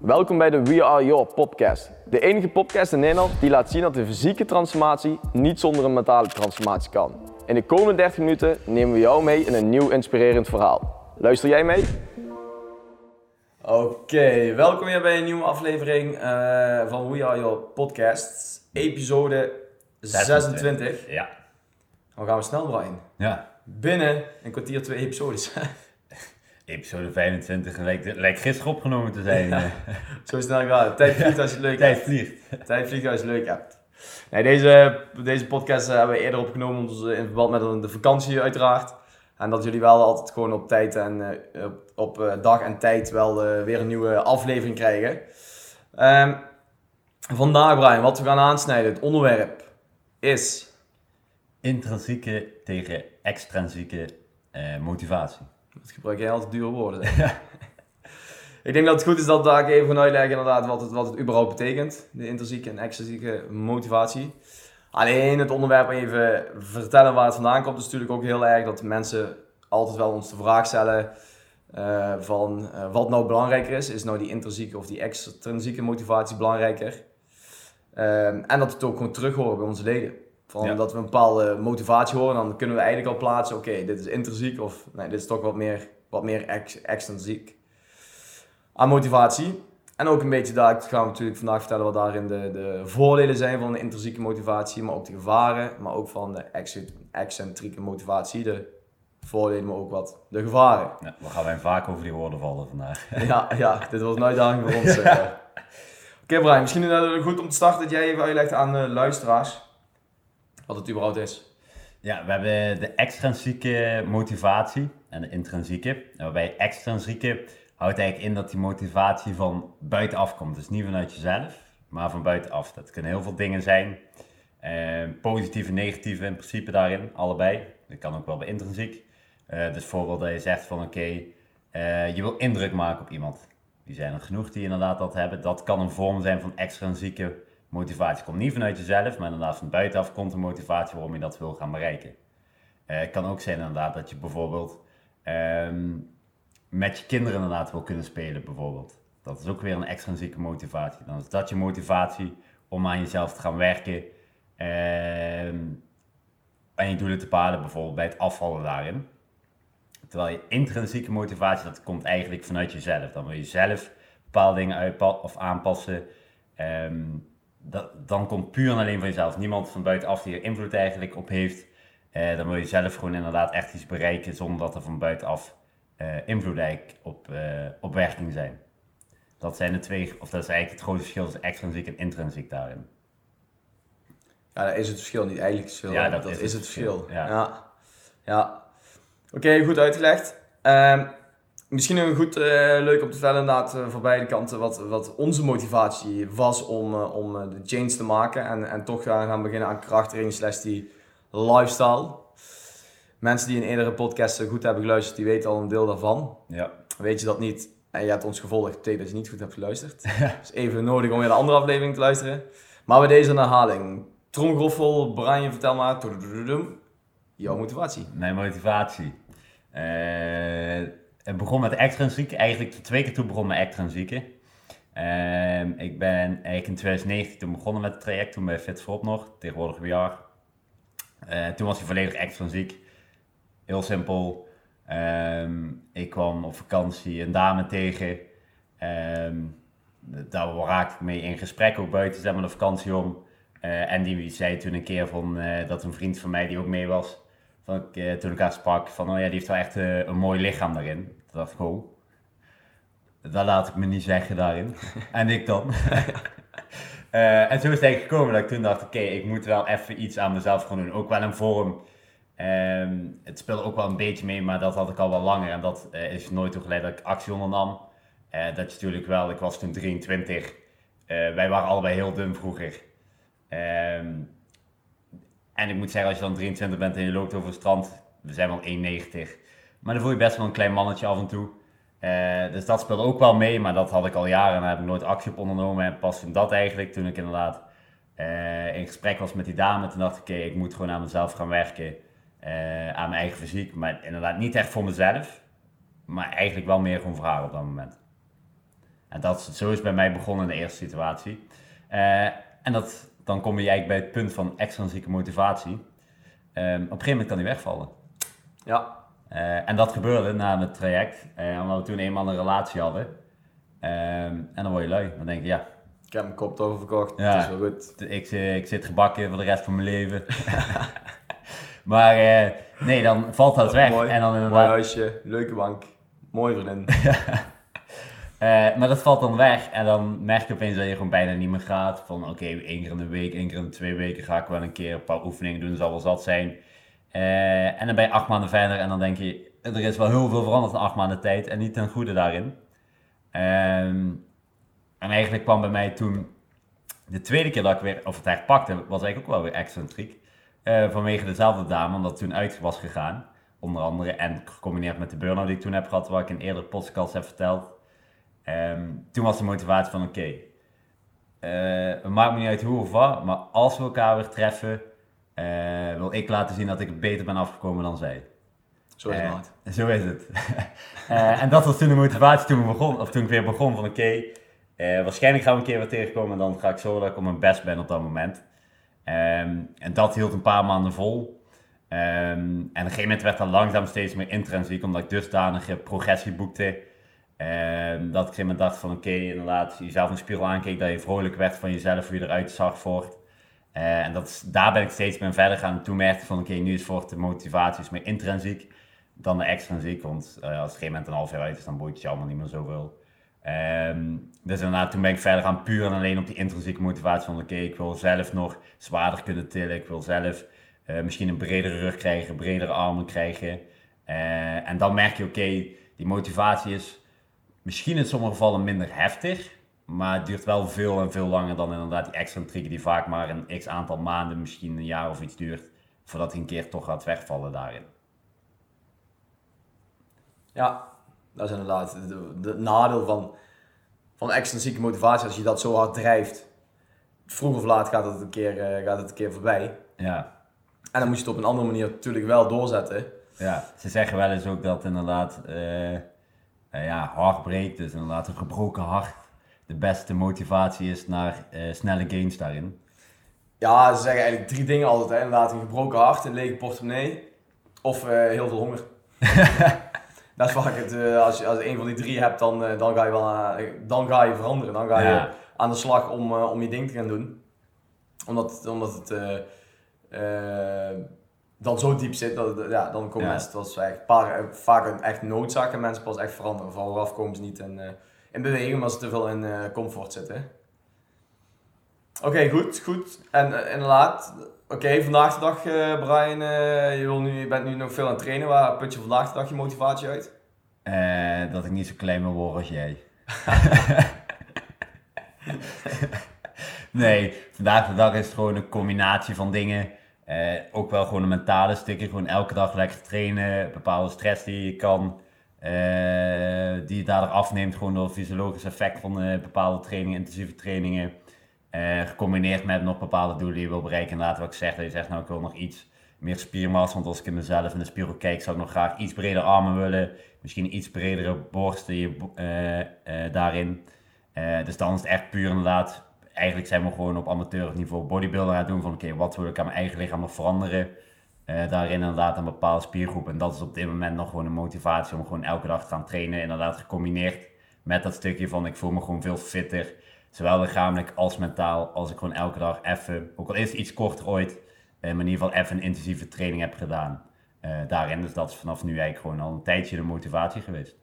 Welkom bij de We Are Your podcast. De enige podcast in Nederland die laat zien dat de fysieke transformatie niet zonder een mentale transformatie kan. In de komende 30 minuten nemen we jou mee in een nieuw inspirerend verhaal. Luister jij mee? Oké, welkom weer bij een nieuwe aflevering eh, van We Are Your podcast. Episode 26. Ja. Dan gaan we snel, Brian. Ja. Binnen een kwartier twee episodes. Episode 25 lijkt, lijkt gisteren opgenomen te zijn. eh. Zo snel gaat het. Tijd vliegt als je het leuk Tijd hebt. vliegt. Tijd vliegt als je het leuk hebt. Nee, deze, deze podcast eh, hebben we eerder opgenomen in verband met de vakantie uiteraard. En dat jullie wel altijd gewoon op tijd en eh, op, op dag en tijd wel weer een nieuwe aflevering krijgen. Ehm, vandaag Brian, wat we gaan aansnijden, het onderwerp is... Intrinsieke tegen extrinsieke motivatie. Dat gebruik jij altijd dure woorden. ik denk dat het goed is dat daar even gaan uitleggen inderdaad wat het, wat het überhaupt betekent. De intrinsieke en extrinsieke motivatie. Alleen het onderwerp even vertellen waar het vandaan komt is natuurlijk ook heel erg dat mensen altijd wel ons de vraag stellen eh, van eh, wat nou belangrijker is. Is nou die intrinsieke of die extrinsieke motivatie belangrijker? Ehm, en dat we het ook gewoon terug horen bij onze leden. Van Ja. Dat we een bepaalde motivatie horen, dan kunnen we eigenlijk al plaatsen, oké, dit is intrinsiek of nee, dit is toch wat meer, wat meer ex, extrinsiek aan motivatie. En ook een beetje daar gaan we natuurlijk vandaag vertellen wat daarin de, de voordelen zijn van de intrinsieke motivatie, maar ook de gevaren, maar ook van de ex- excentrieke motivatie, de voordelen, maar ook wat de gevaren. Ja, we gaan wij vaak over die woorden vallen vandaag. Ja, ja, dit wordt een uitdaging voor ons. eh. Oké Brian, misschien eh, goed om te starten dat jij even uitlegt aan de luisteraars wat het überhaupt is. Ja, we hebben de extrinsieke motivatie en de intrinsieke. En waarbij extrinsieke houdt eigenlijk in dat die motivatie van buitenaf komt. Dus niet vanuit jezelf, maar van buitenaf. Dat kunnen heel veel dingen zijn. Eh, positieve en negatieve in principe daarin, allebei. Dat kan ook wel bij intrinsiek. Eh, dus bijvoorbeeld dat je zegt van oké, eh, je wil indruk maken op iemand. Die zijn er genoeg die inderdaad dat hebben. Dat kan een vorm zijn van extrinsieke motivatie. Komt niet vanuit jezelf, maar inderdaad van buitenaf komt een motivatie waarom je dat wil gaan bereiken. Eh, het kan ook zijn inderdaad dat je bijvoorbeeld ehm, met je kinderen inderdaad wil kunnen spelen bijvoorbeeld. Dat is ook weer een extrinsieke motivatie. Dan is dat je motivatie om aan jezelf te gaan werken. ehm, en je doelen te palen bijvoorbeeld bij het afvallen daarin. Terwijl je intrinsieke motivatie, dat komt eigenlijk vanuit jezelf. Dan wil je zelf bepaalde dingen of aanpassen. Ehm, dat, dan komt puur en alleen van jezelf. Niemand van buitenaf die er invloed eigenlijk op heeft. Eh, dan wil je zelf gewoon inderdaad echt iets bereiken zonder dat er van buitenaf eh, invloed eigenlijk op, eh, op werking zijn. Dat zijn de twee, of dat is eigenlijk het grote verschil tussen extrinsiek en intrinsiek daarin. Ja, dat is het verschil, niet eigenlijk het verschil. Ja, dat dat is is, het verschil. verschil, ja. ja. ja. Oké, goed uitgelegd. Ehm, misschien een goed eh, leuk om te vertellen inderdaad eh, voor beide kanten wat, wat onze motivatie was om, eh, om de change te maken en, en toch gaan, gaan beginnen aan krachttraining slash die lifestyle. Mensen die in eerdere podcasts goed hebben geluisterd, die weten al een deel daarvan. Ja. Weet je dat niet en je hebt ons gevolgd, betekent dat je niet goed hebt geluisterd. Dus even nodig om weer de andere aflevering te luisteren. Maar bij deze een herhaling. Tromgroffel, Brian, vertel maar. Jouw motivatie. Mijn motivatie. Eh, het begon met extrinsiek. Eigenlijk twee keer toe begon met extrinsieke. Ehm, ik ben eigenlijk in 2019 toen begonnen met het traject. Toen bij Fit for Up nog. Tegenwoordig weer. Eh, toen was hij volledig extrinsiek. Heel simpel. Ehm, ik kwam op vakantie een dame tegen. Ehm, daar raakte ik mee in gesprek, ook buiten zeg maar, de vakantie om. Eh, en die zei toen een keer van, eh, dat een vriend van mij die ook mee was, van, ik, eh, toen ik haar sprak, van oh ja, die heeft wel echt eh, een mooi lichaam daarin. Toen dacht ik, oh, dat laat ik me niet zeggen daarin. en ik dan. Eh, en zo is het eigenlijk gekomen dat ik toen dacht, oké, ik moet wel even iets aan mezelf gaan doen. Ook wel een vorm. Ehm, het speelde ook wel een beetje mee, maar dat had ik al wel langer. En dat eh, is nooit toe geleid dat ik actie ondernam. Eh, dat is natuurlijk wel, ik was toen 23. Eh, wij waren allebei heel dun vroeger. Ehm, en ik moet zeggen, als je dan 23 bent en je loopt over het strand, we zijn wel 1,90. Maar dan voel je best wel een klein mannetje af en toe. Eh, dus dat speelde ook wel mee, maar dat had ik al jaren en daar heb ik nooit actie op ondernomen. En pas toen dat eigenlijk, toen ik inderdaad eh, in gesprek was met die dame, toen dacht ik, oké, ik moet gewoon aan mezelf gaan werken. eh, aan mijn eigen fysiek, maar inderdaad niet echt voor mezelf. Maar eigenlijk wel meer gewoon voor haar op dat moment. En dat, zo is bij mij begonnen in de eerste situatie. En dat, dan kom je eigenlijk bij het punt van extrinsieke motivatie. Ehm, op een gegeven moment kan die wegvallen. Ja, Eh, en dat gebeurde na het traject, eh, omdat we toen eenmaal een relatie hadden. Ehm, en dan word je lui. Dan denk je, ja, ik heb mijn kop over verkocht. Ja. Het is wel goed. ik, ik zit gebakken voor de rest van mijn leven. maar eh, nee, dan valt dat weg. Mooi, En dan mooi huisje, leuke bank, mooi vriendin. Eh, maar dat valt dan weg en dan merk je opeens dat je gewoon bijna niet meer gaat. Van oké, één keer in de week, één keer in de twee weken ga ik wel een keer een paar oefeningen doen, zal wel zat zijn. Eh, en dan ben je acht maanden verder en dan denk je, er is wel heel veel veranderd in acht maanden tijd en niet ten goede daarin. Ehm, en eigenlijk kwam bij mij toen, de tweede keer dat ik weer, of het echt pakte, was eigenlijk ook wel weer excentriek. Eh, vanwege dezelfde dame, omdat toen uit was gegaan. Onder andere, en gecombineerd met de burn-out die ik toen heb gehad, waar ik in eerdere podcast heb verteld. Ehm, toen was de motivatie van oké, eh, het maakt me niet uit hoe of wat, maar als we elkaar weer treffen, eh, wil ik laten zien dat ik er beter ben afgekomen dan zij. Zo is het maat. Zo is het. En dat was toen de motivatie toen, we begon, of toen ik weer begon van oké, waarschijnlijk gaan we een keer weer tegenkomen en dan ga ik zorgen dat ik op mijn best ben op dat moment. Ehm, en dat hield een paar maanden vol. Ehm, en op een gegeven moment werd dat langzaam steeds meer intrinsiek, omdat ik dusdanige progressie boekte. Ehm, dat ik op een dacht van oké, inderdaad, jezelf de spiegel aankeek, dat je vrolijk werd van jezelf, hoe je eruit zag voort. Eh, en dat daar ben ik steeds meer verder gaan. En toen merkte van oké, nu is voor de motivatie is meer intrinsiek dan de extrinsiek. Want eh, als het op een gegeven moment een half jaar uit is, dan boeit het je allemaal niet meer zoveel. Ehm, dus inderdaad, toen ben ik verder gaan puur en alleen op die intrinsieke motivatie van oké, ik wil zelf nog zwaarder kunnen tillen. Ik wil zelf eh, misschien een bredere rug krijgen, bredere armen krijgen. En dan merk je oké, die motivatie is misschien in sommige gevallen minder heftig. Maar het duurt wel veel en veel langer dan inderdaad die excentrieken die vaak maar een x aantal maanden, misschien een jaar of iets duurt. Voordat hij een keer toch gaat wegvallen daarin. Ja, dat is inderdaad de- de- het nadeel van, van extrinsieke motivatie. Als je dat zo hard drijft, vroeg of laat gaat het een keer, eh, gaat het een keer voorbij. Ja, En dan moet je het op een andere manier natuurlijk wel doorzetten. ja. ze zeggen wel eens ook dat inderdaad eh, eh, ja, breekt, dus inderdaad een gebroken hart, de beste motivatie is naar eh, snelle gains daarin. Ja, ze zeggen eigenlijk drie dingen altijd. Hè. Inderdaad, een gebroken hart, een lege portemonnee of eh, heel veel honger. dat is vaak het. als, je, als je een van die drie hebt, dan, dan, ga, je wel, dan ga je veranderen. Dan ga je Ja. aan de slag om, om je ding te gaan doen. Omdat, omdat het eh, dan zo diep zit, dat, ja, dan komen Ja. mensen, dat is echt paar, eh, vaak een echt noodzaak en mensen pas echt veranderen. Vooraf komen ze niet in, eh, in beweging, omdat ze te veel in eh, comfort zitten. Oké, goed, goed. En eh, inderdaad, oké, vandaag de dag, Brian, je, wil nu, je bent nu nog veel aan het trainen. Waar put je vandaag de dag je motivatie uit? Dat ik niet zo klein wil worden als jij. nee, vandaag de dag is het gewoon een combinatie van dingen. Eh, ook wel gewoon een mentale stukje. Gewoon elke dag lekker trainen. Bepaalde stress die je kan. eh, die je daardoor afneemt. Gewoon door het fysiologisch effect van eh, bepaalde trainingen, intensieve trainingen. Gecombineerd met nog bepaalde doelen die je wil bereiken. Inderdaad, wat ik zeg, dat je zegt, nou ik wil nog iets meer spiermassa. Want als ik in mezelf in de spiegel kijk, zou ik nog graag iets breder armen willen. Misschien iets bredere borsten je, daarin. Dus dan is het echt puur inderdaad. Eigenlijk zijn we gewoon op amateurniveau bodybuilder aan het doen. Van oké, wat wil ik aan mijn eigen lichaam veranderen? Eh, daarin inderdaad een bepaalde spiergroep. En dat is op dit moment nog gewoon een motivatie om gewoon elke dag te gaan trainen. Inderdaad gecombineerd met dat stukje van ik voel me gewoon veel fitter. Zowel lichamelijk als mentaal. Als ik gewoon elke dag even, ook al is het iets korter ooit, eh, maar in ieder geval even een intensieve training heb gedaan. Eh, daarin. Dus dat is vanaf nu eigenlijk gewoon al een tijdje de motivatie geweest.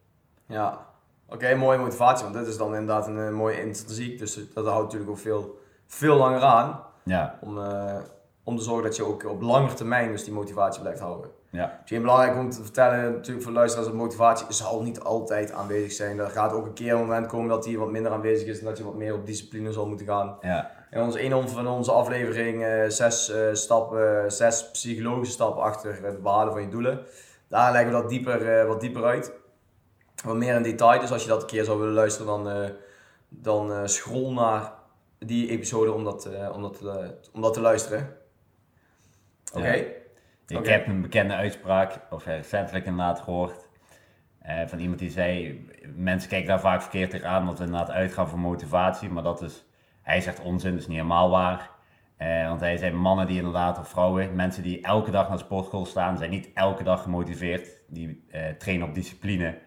Ja, oké, mooie motivatie, want dit is dan inderdaad een, eh, mooie intrinsiek. Dus dat houdt natuurlijk ook veel, veel langer aan. Ja, Om, eh, om te zorgen dat je ook op lange termijn dus die motivatie blijft houden. ja, Misschien belangrijk om te vertellen, natuurlijk voor luisteraars, dat motivatie zal niet altijd aanwezig zijn. Er gaat ook een keer een moment komen dat die wat minder aanwezig is en dat je wat meer op discipline zal moeten gaan. ja, In onze een van onze aflevering, eh, zes, stappen, zes psychologische stappen achter het behalen van je doelen. Daar leggen we dat dieper, wat dieper uit. Wat meer in detail. Dus als je dat een keer zou willen luisteren, dan, eh, dan eh, scroll naar die episode om dat, eh, om dat, om dat te luisteren. Oké. Ja. Ik heb een bekende uitspraak, of recentelijk inderdaad gehoord. Eh, van iemand die zei, mensen kijken daar vaak verkeerd tegenaan dat we inderdaad uitgaan voor motivatie. Maar dat is, hij zegt onzin, dat is niet helemaal waar. Want hij zei mannen die inderdaad, of vrouwen, mensen die elke dag naar de sportschool staan, zijn niet elke dag gemotiveerd. Die uh, trainen op discipline.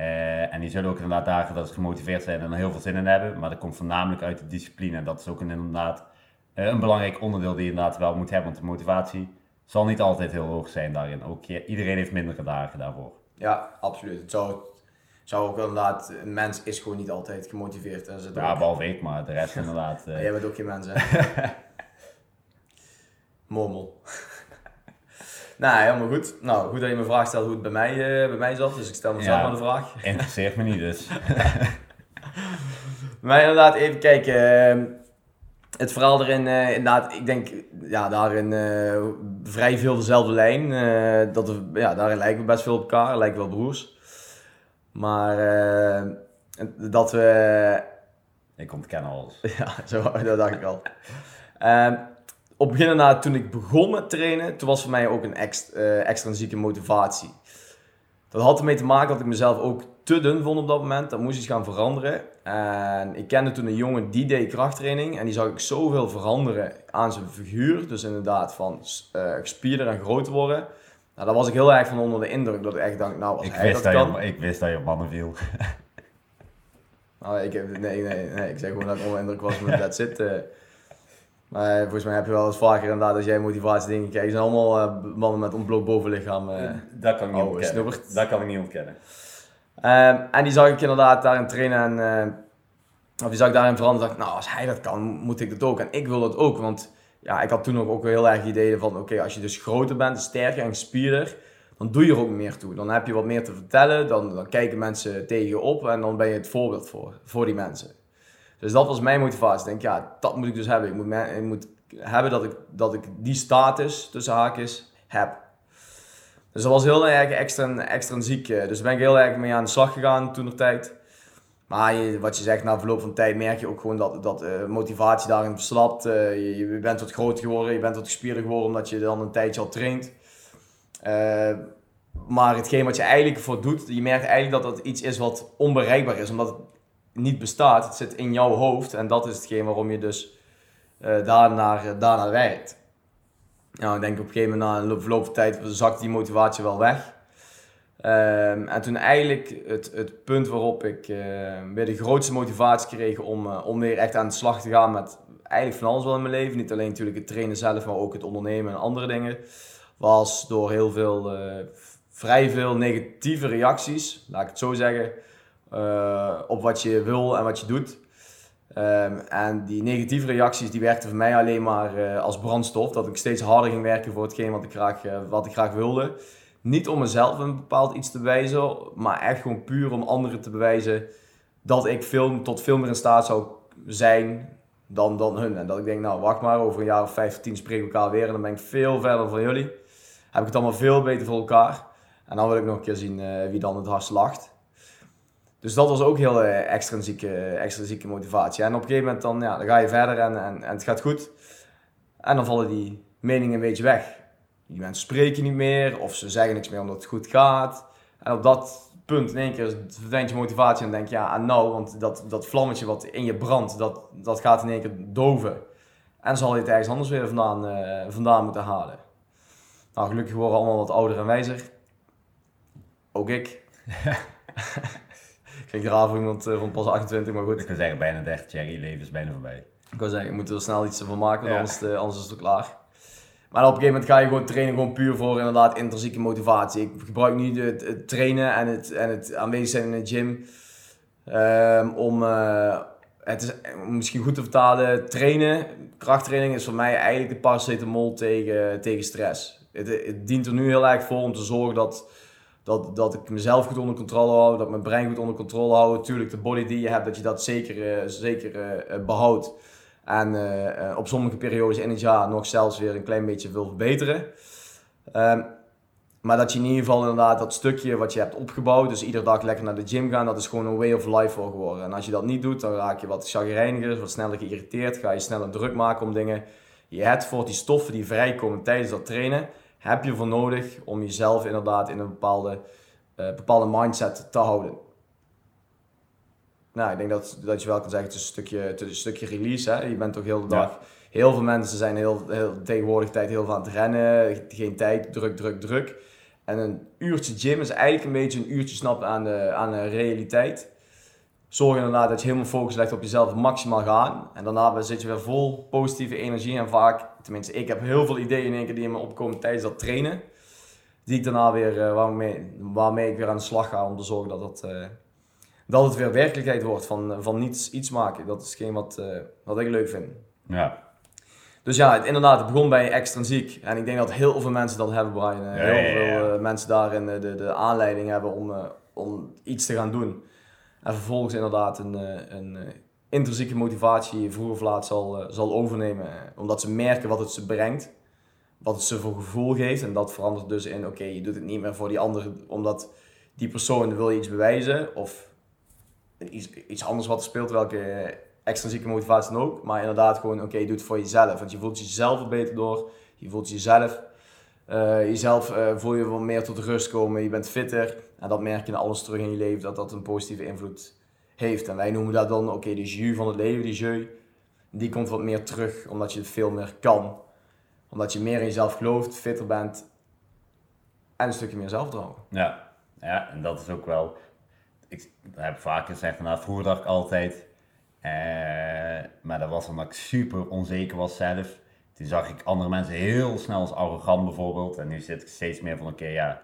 Uh, en die zullen ook inderdaad dagen dat ze gemotiveerd zijn en er heel veel zin in hebben. Maar dat komt voornamelijk uit de discipline. En dat is ook een, inderdaad een belangrijk onderdeel die je inderdaad wel moet hebben. Want de motivatie zal niet altijd heel hoog zijn daarin. Ook iedereen heeft mindere dagen daarvoor. Ja, absoluut. Het zou, zou ook inderdaad, een mens is gewoon niet altijd gemotiveerd. En ja, behalve ik, maar de rest inderdaad. Uh... jij bent ook geen mens, hè? Mormel. Nou, helemaal goed. Nou, goed dat je me vraag stelt hoe het bij mij, uh, bij mij zat. Dus ik stel mezelf ja, maar de vraag. Interesseert me niet dus. maar inderdaad, even kijken. Ehm, het verhaal erin, uh, inderdaad, ik denk, ja, daarin uh, vrij veel dezelfde lijn. Dat we, ja, daarin lijken we best veel op elkaar, lijken wel broers. Maar dat we... Ik ontken alles. ja, zo, dat dacht ik al. Ehm, op beginnen na, toen ik begon met trainen, toen was voor mij ook een extra, extrinsieke motivatie. Dat had ermee te maken dat ik mezelf ook te dun vond op dat moment. Dat moest iets gaan veranderen. En ik kende toen een jongen die deed krachttraining. En die zag ik zoveel veranderen aan zijn figuur. Dus inderdaad van uh, gespierder en groter worden. Nou, daar was ik heel erg van onder de indruk. Dat ik echt dacht, nou als ik hij wist dat, kan... Je, ik wist dat je op mannen viel. nou, ik, nee, nee, nee, ik zeg gewoon dat ik onder de indruk was met dat zit. Maar volgens mij heb je wel eens vaker inderdaad, als jij motivatie dingen krijgt, zijn allemaal uh, mannen met ontbloot bovenlichaam. Uh, dat kan ik niet ontkennen. Dat kan ik niet ontkennen. Um, en die zag ik inderdaad daarin trainen en uh, of die zag ik daarin veranderen. dacht nou als hij dat kan, moet ik dat ook. En ik wil dat ook, want ja, ik had toen nog ook heel erg ideeën van, oké, als je dus groter bent, sterker en spierder, dan doe je er ook meer toe. Dan heb je wat meer te vertellen, dan, dan kijken mensen tegen je op en dan ben je het voorbeeld voor, voor die mensen. Dus dat was mijn motivatie. Ik denk, ja, dat moet ik dus hebben. Ik moet, ik moet hebben dat ik, dat ik die status, tussen haakjes, heb. Dus dat was heel erg extra, extrinsiek. Dus daar ben ik heel erg mee aan de slag gegaan toen de tijd. Maar wat je zegt, na verloop van tijd merk je ook gewoon dat, dat uh, motivatie daarin verslapt. Uh, je, je, bent wat groter geworden, je bent wat gespierder geworden omdat je dan een tijdje al traint. Maar hetgeen wat je eigenlijk voor doet, je merkt eigenlijk dat dat iets is wat onbereikbaar is. Omdat niet bestaat. Het zit in jouw hoofd en dat is hetgeen waarom je dus uh, daarnaar, daarnaar werkt. Nou, ik denk op een gegeven moment na een verloop van tijd zakt die motivatie wel weg. Um, en toen eigenlijk het, het punt waarop ik uh, weer de grootste motivatie kreeg om, om weer echt aan de slag te gaan met eigenlijk van alles wel in mijn leven. Niet alleen natuurlijk het trainen zelf, maar ook het ondernemen en andere dingen. Was door heel veel, vrij veel negatieve reacties, laat ik het zo zeggen, uh, op wat je wil en wat je doet. Um, en die negatieve reacties die werkten voor mij alleen maar uh, als brandstof. Dat ik steeds harder ging werken voor hetgeen wat ik graag, uh, wat ik graag wilde. Niet om mezelf een bepaald iets te bewijzen, maar echt gewoon puur om anderen te bewijzen dat ik veel, tot veel meer in staat zou zijn dan, dan hun. En dat ik denk, nou wacht maar, over een jaar of 15 spreken we elkaar weer en dan ben ik veel verder van jullie. Heb ik het allemaal veel beter voor elkaar. En dan wil ik nog een keer zien wie dan het hardst lacht. Dus dat was ook heel uh, extrinsieke, extrinsieke motivatie. En op een gegeven moment dan, ja, dan ga je verder en, en, en het gaat goed. En dan vallen die meningen een beetje weg. Die mensen spreken niet meer of ze zeggen niks meer omdat het goed gaat. En op dat punt in één keer verdwijnt je motivatie en denk je, ja, nou, want dat, dat vlammetje wat in je brandt, dat, dat gaat in één keer doven. En zal je het ergens anders weer vandaan, uh, vandaan moeten halen. Nou, gelukkig worden we allemaal wat ouder en wijzer. Ook ik. Kijk raar voor iemand uh, van pas 28, maar goed. Ik kan zeggen, bijna 30 jaar leven is bijna voorbij. Ik wil zeggen, je moet er snel iets van maken, ja. anders, uh, anders is het klaar. Maar op een gegeven moment ga je gewoon trainen gewoon puur voor inderdaad intrinsieke motivatie. Ik gebruik nu het, het trainen en het, en het aanwezig zijn in de gym um, om... Uh, het is misschien goed te vertalen, trainen, krachttraining is voor mij eigenlijk de paracetamol tegen, tegen stress. Het, het dient er nu heel erg voor om te zorgen dat, dat, dat ik mezelf goed onder controle hou, dat mijn brein goed onder controle hou. Natuurlijk, de body die je hebt, dat je dat zeker, uh, zeker uh, behoudt. En op sommige periodes in het jaar nog zelfs weer een klein beetje wil verbeteren. Um, maar dat je in ieder geval inderdaad dat stukje wat je hebt opgebouwd, dus iedere dag lekker naar de gym gaan, dat is gewoon een way of life voor geworden. En als je dat niet doet, dan raak je wat chagrijniger, wat sneller geïrriteerd, ga je sneller druk maken om dingen. Je hebt voor die stoffen die vrijkomen tijdens dat trainen, heb je voor nodig om jezelf inderdaad in een bepaalde uh, bepaalde mindset te houden. Nou, ik denk dat, dat je wel kan zeggen, het is een stukje, het is een stukje release. Hè? Je bent toch heel de dag... Heel veel mensen zijn heel, heel, tegenwoordig tijd heel veel aan het rennen. Geen tijd, druk, druk, druk. En een uurtje gym is eigenlijk een beetje een uurtje snappen aan de, aan de realiteit. Zorg inderdaad dat je helemaal focus legt op jezelf maximaal gaan. En daarna zit je weer vol positieve energie. En vaak, tenminste ik heb heel veel ideeën in één keer die in me opkomen tijdens dat trainen. Die ik daarna weer, uh, waarmee, waarmee ik weer aan de slag ga om te zorgen dat, dat, uh, dat het weer werkelijkheid wordt. Van, van niets iets maken. Dat is geen wat, uh, wat ik leuk vind. Ja. Dus ja, het, inderdaad, het begon bij extrinsiek. En ik denk dat heel veel mensen dat hebben, Brian. Heel ja, ja, veel eh, mensen daarin eh, de, de aanleiding hebben om, eh, om iets te gaan doen. En vervolgens inderdaad een, eh, een eh, intrinsieke motivatie vroeg of laat zal, eh, zal overnemen. Omdat ze merken wat het ze brengt. Wat het ze voor gevoel geeft. En dat verandert dus in, oké, je doet het niet meer voor die andere, omdat die persoon wil je iets bewijzen. Of iets, iets anders wat er speelt, welke extrinsieke motivatie dan ook. Maar inderdaad gewoon, oké, je doet het voor jezelf. Want je voelt jezelf er beter door. Je voelt jezelf, eh, jezelf voel je wat meer tot rust komen. Je bent fitter. En dat merk je in alles terug in je leven, dat dat een positieve invloed heeft. En wij noemen dat dan, oké, de jus van het leven, die jeu, die komt wat meer terug, omdat je veel meer kan. Omdat je meer in jezelf gelooft, fitter bent en een stukje meer zelfvertrouwen. Ja, ja, en dat is ook wel. Ik heb vaker gezegd, inderdaad, vroeger dacht ik altijd. eh, maar dat was omdat ik super onzeker was zelf. Toen zag ik andere mensen heel snel als arrogant bijvoorbeeld. En nu zit ik steeds meer van: oké, ja.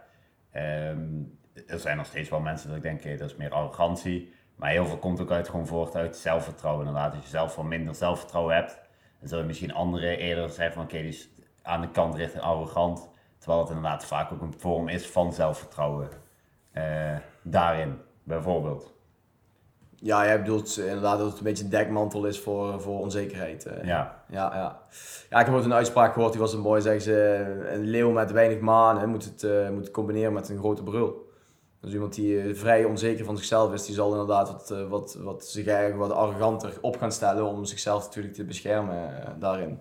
ehm, er zijn nog steeds wel mensen dat ik denk: dat is meer arrogantie. Maar heel veel komt ook uit, gewoon voort uit zelfvertrouwen. Inderdaad, als je zelf wat minder zelfvertrouwen hebt, dan zul je misschien anderen eerder zeggen: van oké, die is aan de kant richting arrogant. Terwijl het inderdaad vaak ook een vorm is van zelfvertrouwen. eh, daarin, bijvoorbeeld. Ja, jij bedoelt inderdaad dat het een beetje een dekmantel is voor, voor onzekerheid. eh. Ja, Ja, ja. ja, ik heb ooit een uitspraak gehoord, die was een mooi, zeggen ze, een leeuw met weinig manen moet het, eh, moet het combineren met een grote brul. Dus iemand die eh, vrij onzeker van zichzelf is, die zal inderdaad wat, eh, wat, wat zich eigenlijk wat arroganter op gaan stellen om zichzelf natuurlijk te beschermen eh, daarin.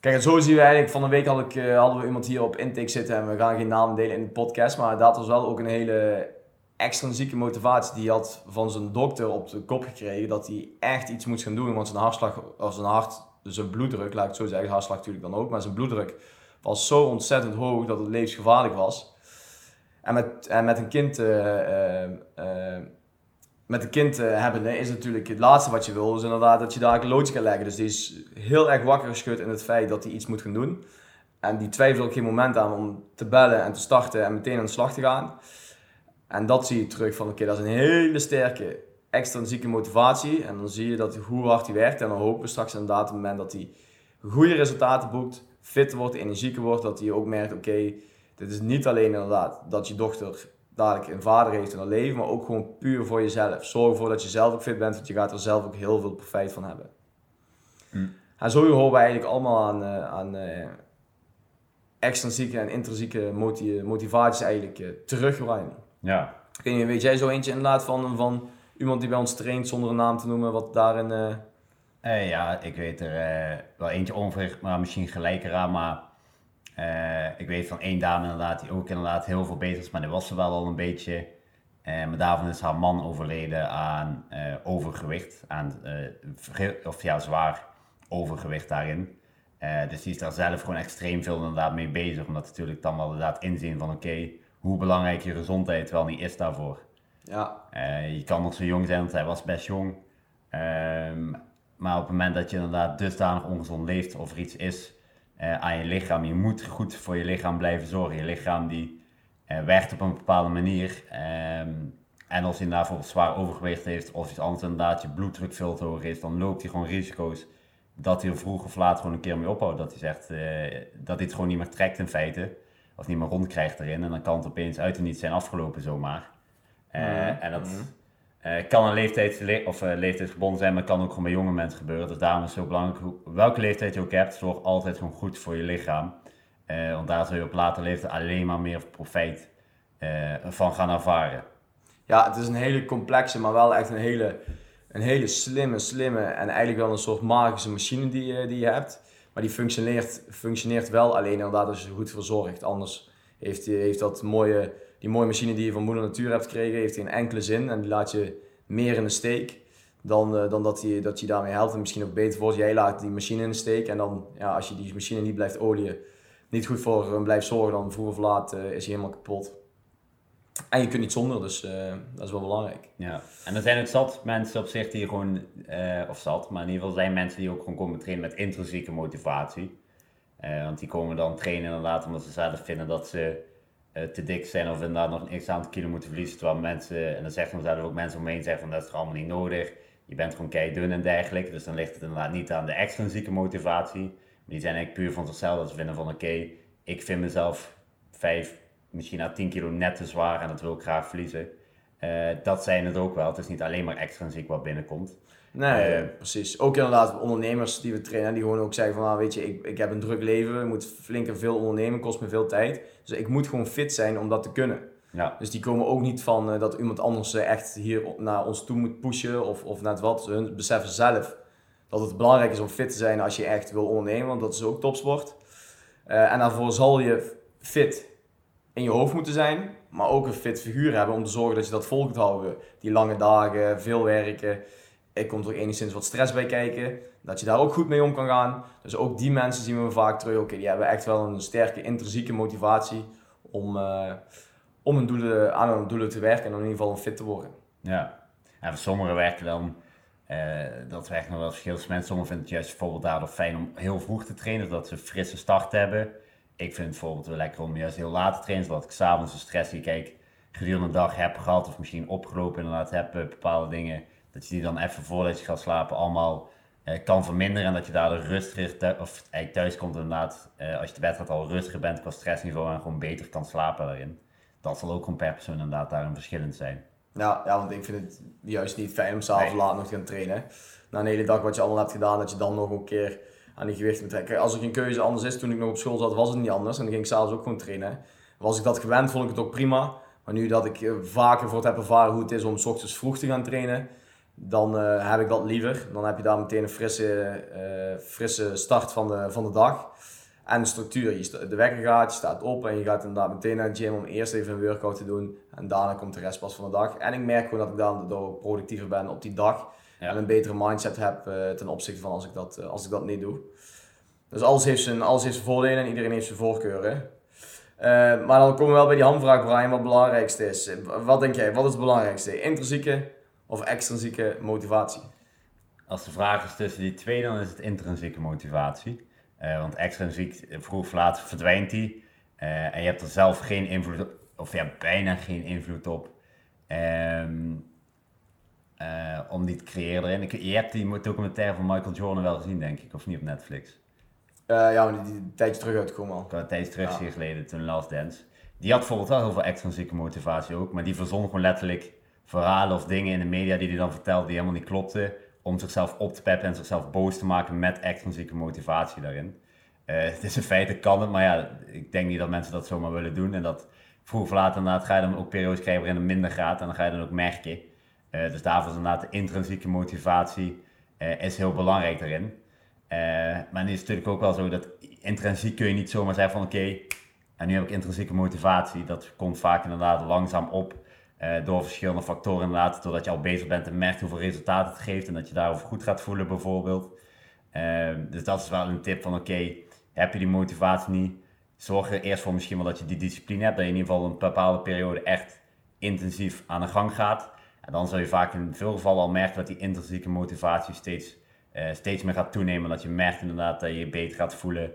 Kijk, en zo zien we eigenlijk, van een week ik, hadden we iemand hier op intake zitten en we gaan geen namen delen in de podcast, maar dat was wel ook een hele extrinsieke motivatie die hij had van zijn dokter op de kop gekregen dat hij echt iets moest gaan doen, want zijn hartslag, of zijn hart, zijn bloeddruk, laat ik zo zeggen, hartslag natuurlijk dan ook, maar zijn bloeddruk was zo ontzettend hoog dat het levensgevaarlijk was. En met, met een kind, eh, eh, eh, met een kind hebben is natuurlijk het laatste wat je wil, is inderdaad dat je daar een loodje kan leggen. Dus die is heel erg wakker geschud in het feit dat hij iets moet gaan doen. En die twijfelt ook geen moment aan om te bellen en te starten en meteen aan de slag te gaan. En dat zie je terug van, oké, dat is een hele sterke extrinsieke motivatie. En dan zie je dat hoe hard hij werkt. En dan hopen we straks inderdaad op het moment dat hij goede resultaten boekt, fitter wordt, energieker wordt, dat hij ook merkt, oké, dit is niet alleen inderdaad dat je dochter dadelijk een vader heeft in haar leven, maar ook gewoon puur voor jezelf. Zorg ervoor dat je zelf ook fit bent, want je gaat er zelf ook heel veel profijt van hebben. Mm. En zo horen we eigenlijk allemaal aan, eh, aan eh, extrinsieke en intrinsieke moti- motivaties eigenlijk eh, terug, Ryan. ja. Weet niet, weet jij zo eentje inderdaad van, van iemand die bij ons traint zonder een naam te noemen, wat daarin... eh, Eh, ja, ik weet er eh, wel eentje ongeveer, maar misschien gelijker aan. Maar eh, ik weet van één dame inderdaad, die ook inderdaad heel veel bezig is. Maar die was ze wel al een beetje. Eh, maar daarvan is haar man overleden aan eh, overgewicht. Aan, of ja, zwaar overgewicht daarin. Dus die is daar zelf gewoon extreem veel inderdaad mee bezig. Omdat natuurlijk dan wel inderdaad inzien van oké, hoe belangrijk je gezondheid wel niet is daarvoor. ja, je kan nog zo jong zijn, want hij was best jong. Ehm, maar op het moment dat je inderdaad dusdanig ongezond leeft of er iets is eh, aan je lichaam, je moet goed voor je lichaam blijven zorgen. Je lichaam die eh, werkt op een bepaalde manier. Ehm, en als hij daarvoor zwaar overgewicht heeft of iets anders inderdaad, je bloeddruk veel te hoog is, dan loopt hij gewoon risico's dat hij er vroeg of laat gewoon een keer mee ophoudt. Dat hij zegt eh, dat hij het gewoon niet meer trekt in feite. Of niet meer rondkrijgt erin. En dan kan het opeens uit en niet zijn afgelopen zomaar. Mhm. En dat eh, kan een leeftijd, of, eh, leeftijdsgebonden zijn, maar kan ook gewoon bij jonge mensen gebeuren. Dus daarom is het zo belangrijk, welke leeftijd je ook hebt, zorg altijd gewoon goed voor je lichaam. Eh, want daar zul je op later leeftijd alleen maar meer profijt van gaan ervaren. ja, het is een hele complexe, maar wel echt een hele, een hele slimme, slimme en eigenlijk wel een soort magische machine die, die je hebt. Maar die functioneert, functioneert wel alleen inderdaad als je goed voor. Anders heeft, heeft dat mooie die mooie machine die je van moeder natuur hebt gekregen, heeft geen enkele zin. En die laat je meer in de steek dan, uh, dan dat, je, dat je daarmee helpt. En misschien ook beter voor jij laat die machine in de steek. En dan, ja, als je die machine niet blijft olieën, niet goed voor blijft zorgen, dan vroeg of laat is hij helemaal kapot. En je kunt niet zonder, dus uh, dat is wel belangrijk. Ja, en er zijn ook zat mensen op zich die gewoon, of zat, maar in ieder geval zijn mensen die ook gewoon komen trainen met intrinsieke motivatie. Want die komen dan trainen inderdaad omdat ze zelf vinden dat ze te dik zijn of inderdaad nog een x aantal kilo moeten verliezen. Terwijl mensen, en dan zeggen zelf ook mensen omheen zeggen van dat is er allemaal niet nodig. Je bent gewoon kei dun en dergelijke. Dus dan ligt het inderdaad niet aan de extrinsieke motivatie. Maar die zijn eigenlijk puur van zichzelf. Dat ze vinden van oké, ik vind mezelf 5, misschien na 10 kilo net te zwaar en dat wil ik graag verliezen. Uh, dat zijn het ook wel. Het is niet alleen maar extrinsiek wat binnenkomt. Nee, uh, precies. Ook inderdaad ondernemers die we trainen, die gewoon ook zeggen van, nou, weet je, ik, ik heb een druk leven, ik moet flink en veel ondernemen, kost me veel tijd. Dus ik moet gewoon fit zijn om dat te kunnen. Ja. Dus die komen ook niet van uh, dat iemand anders echt hier naar ons toe moet pushen of, of net wat. Hun beseffen zelf dat het belangrijk is om fit te zijn als je echt wil ondernemen, want dat is ook topsport. en daarvoor zal je fit in je hoofd moeten zijn, maar ook een fit figuur hebben om te zorgen dat je dat vol kunt houden. Die lange dagen, veel werken. Er komt ook enigszins wat stress bij kijken, dat je daar ook goed mee om kan gaan. Dus ook die mensen zien we vaak terug. Oké, die hebben echt wel een sterke intrinsieke motivatie om, uh, om hun doelen, aan hun doelen te werken en in ieder geval een fit te worden. Ja, en voor sommigen werken dan, uh, dat werkt nog wel verschil. Mensen sommigen vinden het juist bijvoorbeeld daardoor fijn om heel vroeg te trainen, zodat ze een frisse start hebben ik vind het bijvoorbeeld wel lekker om juist heel laat te trainen, zodat ik s'avonds de stress die ik gedurende de dag heb gehad, of misschien opgelopen inderdaad heb, bepaalde dingen, dat je die dan even voordat je gaat slapen allemaal eh, kan verminderen en dat je daardoor rustiger, of eigenlijk thuis komt inderdaad, eh, als je de wedstrijd al rustiger bent qua stressniveau en gewoon beter kan slapen daarin. Dat zal ook gewoon per persoon inderdaad daarin verschillend zijn. Ja, ja, want ik vind het juist niet fijn om s'avonds nee. laat nog te gaan trainen. Na een hele dag wat je allemaal hebt gedaan, dat je dan nog een keer aan die gewichten trekken. Als er geen keuze anders is, toen ik nog op school zat, was het niet anders. En dan ging ik s'avonds ook gewoon trainen. Was ik dat gewend, vond ik het ook prima. Maar nu dat ik eh, vaker voor het heb ervaren hoe het is om s ochtends vroeg te gaan trainen, dan uh, heb ik dat liever. Dan heb je daar meteen een frisse, uh, frisse start van de, van de dag. En de structuur. Je de wekker gaat, je staat op en je gaat inderdaad meteen naar de gym om eerst even een workout te doen. En daarna komt de rest pas van de dag. En ik merk gewoon dat ik daardoor productiever ben op die dag en een betere mindset heb uh, ten opzichte van als ik, dat, als ik dat niet doe. Dus alles heeft zijn, alles heeft zijn voordelen en iedereen heeft zijn voorkeuren. Uh, maar dan komen we wel bij die handvraag, Brian, wat het belangrijkste is. Wat denk jij, wat is het belangrijkste? Intrinsieke of extrinsieke motivatie? Als de vraag is tussen die twee, dan is het intrinsieke motivatie. want extrinsiek, vroeg of laat verdwijnt die. en je hebt er zelf geen invloed op, of ja, bijna geen invloed op. Um, uh, om die te creëren erin. je hebt die documentaire van Michael Jordan wel gezien, denk ik, of niet op Netflix? Ja, die, die een tijdje terug uitgekomen al. Een tijdje terug, ja. geleden, toen Last Dance. Die had bijvoorbeeld wel heel veel extrinsieke motivatie ook, maar die verzon gewoon letterlijk verhalen of dingen in de media die hij dan vertelde die helemaal niet klopten, om zichzelf op te peppen en zichzelf boos te maken met extrinsieke motivatie daarin. Uh, het is in feite kan het, maar ja, ik denk niet dat mensen dat zomaar willen doen en dat vroeg of laat inderdaad ga je dan ook periodes krijgen waarin het minder gaat en dan ga je dan ook merken. Uh, dus daarvoor is inderdaad de intrinsieke motivatie uh, is heel belangrijk daarin. Maar nu is natuurlijk ook wel zo dat intrinsiek kun je niet zomaar zeggen van oké, en nu heb ik intrinsieke motivatie. Dat komt vaak inderdaad langzaam op door verschillende factoren inderdaad. Doordat je al bezig bent en merkt hoeveel resultaten het geeft en dat je daarover goed gaat voelen bijvoorbeeld. dus dat is wel een tip van oké, heb je die motivatie niet, zorg er eerst voor misschien wel dat je die discipline hebt. Dat je in ieder geval een bepaalde periode echt intensief aan de gang gaat. En dan zul je vaak in veel gevallen al merken dat die intrinsieke motivatie steeds, uh, steeds meer gaat toenemen. Dat je merkt inderdaad dat je je beter gaat voelen,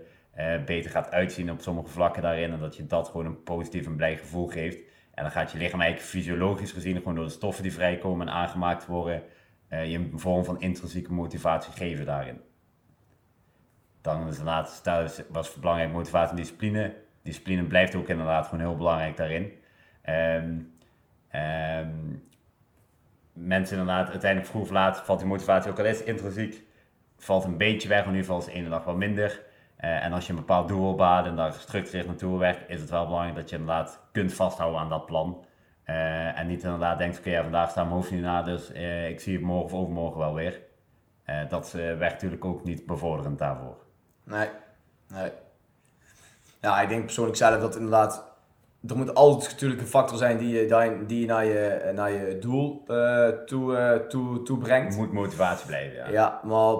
beter gaat uitzien op sommige vlakken daarin. En dat je dat gewoon een positief en blij gevoel geeft. En dan gaat je lichaam eigenlijk fysiologisch gezien, gewoon door de stoffen die vrijkomen en aangemaakt worden, uh, je een vorm van intrinsieke motivatie geven daarin. Dan is inderdaad, stel, was belangrijk motivatie en discipline. Discipline blijft ook inderdaad gewoon heel belangrijk daarin. Um, um, mensen inderdaad, uiteindelijk vroeg of laat valt die motivatie ook al eens intrinsiek, valt een beetje weg, maar nu valt de ene dag wat minder. Uh, en als je een bepaald doel behalen en daar gestructureerd naartoe werkt, is het wel belangrijk dat je inderdaad kunt vasthouden aan dat plan. Uh, en niet inderdaad denkt, oké, okay, ja, vandaag staat mijn hoofd niet na, dus uh, ik zie het morgen of overmorgen wel weer. dat werkt natuurlijk ook niet bevorderend daarvoor. Nee, nee. Ja, ik denk persoonlijk zelf dat inderdaad er moet altijd natuurlijk een factor zijn die je, die naar je, naar je doel uh, toe, uh, toe, toe brengt. Moet motivatie blijven, ja. Ja, maar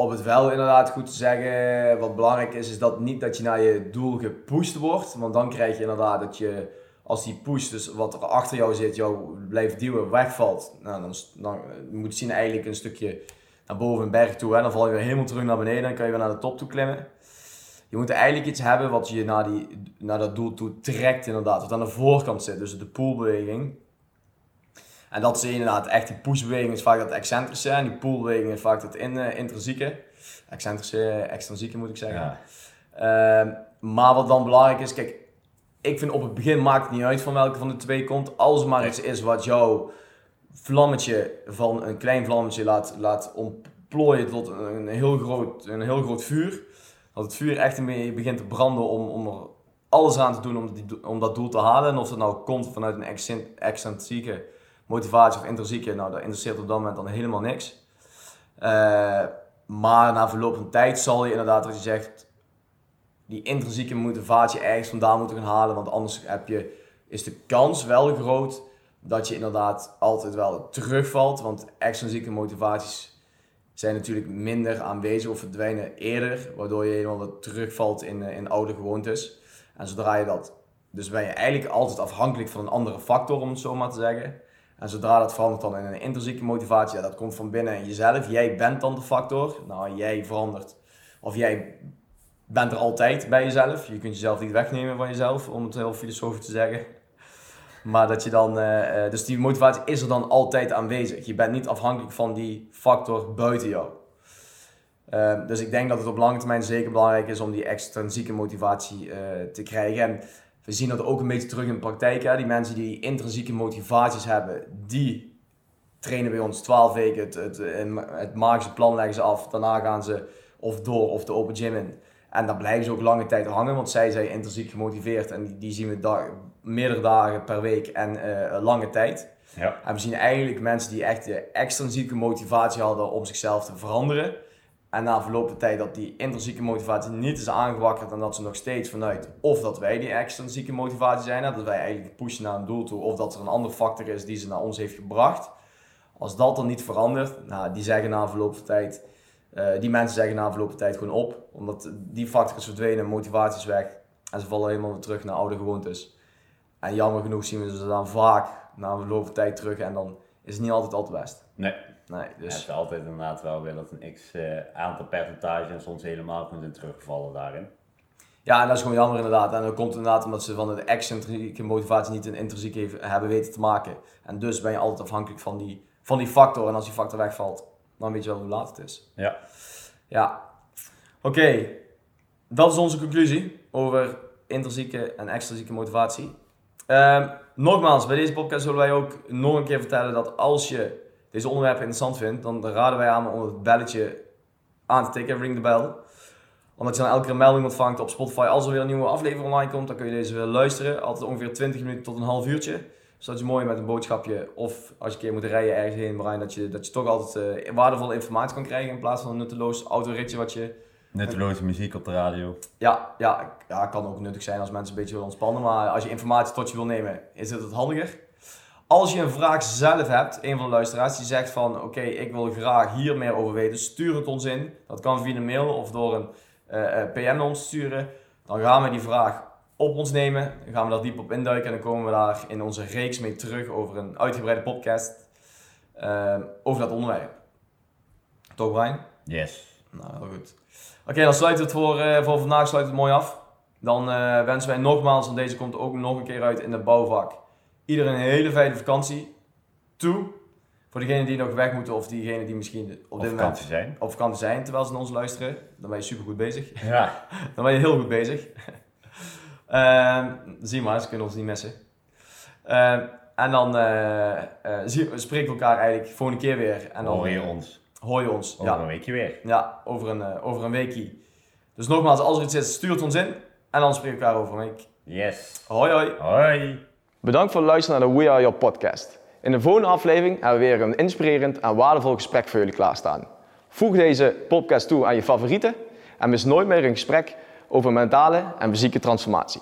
op het wel inderdaad goed te zeggen, wat belangrijk is, is dat niet dat je naar je doel gepusht wordt. Want dan krijg je inderdaad dat je, als die push, dus wat er achter jou zit, jou blijft duwen, wegvalt. Nou, dan, dan moet je zien eigenlijk een stukje naar boven een berg toe. En dan val je weer helemaal terug naar beneden, dan kan je weer naar de top toe klimmen. Je moet eigenlijk iets hebben wat je naar, die, naar dat doel toe trekt inderdaad. Wat aan de voorkant zit, dus de poolbeweging. En dat is inderdaad echt, die pushbeweging is vaak dat excentrische en die poolbeweging is vaak dat in, uh, intrinsieke. Excentrische, extrinsieke moet ik zeggen. Ja. Uh, maar wat dan belangrijk is, kijk, ik vind op het begin maakt het niet uit van welke van de twee komt. Als er maar iets is wat jouw vlammetje van een klein vlammetje laat, laat ontplooien tot een heel groot, een heel groot vuur. Dat het vuur echt beetje begint te branden om, om er alles aan te doen om, die, om dat doel te halen. En of het nou komt vanuit een excentrieke motivatie of intrinsieke, nou dat interesseert op dat moment dan helemaal niks. Uh, maar na verloop van tijd zal je inderdaad, wat je zegt, die intrinsieke motivatie ergens vandaan moeten gaan halen. Want anders heb je, is de kans wel groot dat je inderdaad altijd wel terugvalt. Want extrinsieke motivaties zijn natuurlijk minder aanwezig of verdwijnen eerder. Waardoor je helemaal terugvalt in, eh, in oude gewoontes. En zodra je dat... Dus ben je eigenlijk altijd afhankelijk van een andere factor, om het zo maar te zeggen. En zodra dat verandert dan in een intrinsieke motivatie, ja, dat komt van binnen in jezelf. Jij bent dan de factor. Nou, jij verandert. Of jij bent er altijd bij jezelf. Je kunt jezelf niet wegnemen van jezelf, om het heel filosofisch te zeggen. Maar dat je dan, uh, dus die motivatie is er dan altijd aanwezig. Je bent niet afhankelijk van die factor buiten jou. Uh, dus ik denk dat het op lange termijn zeker belangrijk is om die extrinsieke motivatie te krijgen. En we zien dat ook een beetje terug in de praktijk. Hè? Die mensen die intrinsieke motivaties hebben, die trainen bij ons 12 weken. Het, het, het magische plan leggen ze af. Daarna gaan ze of door of de open gym in. En dan blijven ze ook lange tijd hangen, want zij zijn intrinsiek gemotiveerd. En die, die zien we dag, meerdere dagen per week en uh, lange tijd. Ja. En we zien eigenlijk mensen die echt de extrinsieke motivatie hadden om zichzelf te veranderen en na verloop van tijd dat die intrinsieke motivatie niet is aangewakkerd en dat ze nog steeds vanuit of dat wij die extrinsieke motivatie zijn, dat wij eigenlijk pushen naar een doel toe, of dat er een andere factor is die ze naar ons heeft gebracht. Als dat dan niet verandert, nou, die zeggen na verloop tijd, uh, die mensen zeggen na verloop van tijd gewoon op, omdat die factor is verdwenen, motivatie is weg en ze vallen helemaal weer terug naar oude gewoontes. En jammer genoeg zien we ze dan vaak na verloop van tijd terug en dan is het niet altijd al te best. Nee. Nee, dus... Het is altijd inderdaad wel weer dat een x uh, aantal percentage en soms helemaal kunnen zijn teruggevallen daarin. Ja, en dat is gewoon jammer inderdaad. En dat komt inderdaad omdat ze van de excentrieke motivatie niet een intrinsiek hebben weten te maken. En dus ben je altijd afhankelijk van die, van die factor. En als die factor wegvalt, dan weet je wel hoe laat het is. Ja. Ja. Oké, dat is onze conclusie over intrinsieke en extrinsieke motivatie. Uh, nogmaals, bij deze podcast zullen wij ook nog een keer vertellen dat als je deze onderwerpen interessant vindt, dan raden wij aan om het belletje aan te tikken, ring the bell. Omdat je dan elke keer een melding ontvangt op Spotify als er weer een nieuwe aflevering online komt, dan kun je deze weer luisteren. Altijd ongeveer 20 minuten tot een half uurtje. Dat is mooi met een boodschapje of als je een keer moet rijden ergens heen, Brian, dat je, dat je toch altijd uh, waardevolle informatie kan krijgen in plaats van een nutteloos autoritje wat je... Nutteloze muziek op de radio. Ja, ja, ja, kan ook nuttig zijn als mensen een beetje willen ontspannen, maar als je informatie tot je wil nemen, is het het handiger. Als je een vraag zelf hebt, een van de luisteraars die zegt van oké, ik wil graag hier meer over weten, stuur het ons in. Dat kan via een mail of door een uh, eh, PM naar ons sturen. Dan gaan we die vraag op ons nemen. Dan gaan we daar diep op induiken en dan komen we daar in onze reeks mee terug over een uitgebreide podcast uh, over dat onderwerp. Toch Brian? Yes. Nou, heel goed. Oké, dan sluiten we het voor, uh, voor vandaag sluiten we het mooi af. Dan wensen wij nogmaals, want deze komt ook nog een keer uit in de bouwvak iedereen een hele fijne vakantie toe. Voor degenen die nog weg moeten of diegenen die misschien op dit moment zijn. op vakantie zijn terwijl ze naar ons luisteren. Dan ben je super goed bezig. Ja. dan ben je heel goed bezig. uh, zie maar, ze kunnen ons niet missen. Uh, en dan uh, spreken we elkaar eigenlijk volgende keer weer. En dan, hoor je ons. Hoor je ons, Over een weekje weer. Ja, over een, over een weekje. Dus nogmaals, als er iets is, stuur het ons in. En dan spreken we elkaar over een week. Yes. Hoi hoi. Hoi. Bedankt voor het luisteren naar de We Are Your podcast. In de volgende aflevering hebben we weer een inspirerend en waardevol gesprek voor jullie klaarstaan. Voeg deze podcast toe aan je favorieten en mis nooit meer een gesprek over mentale en fysieke transformatie.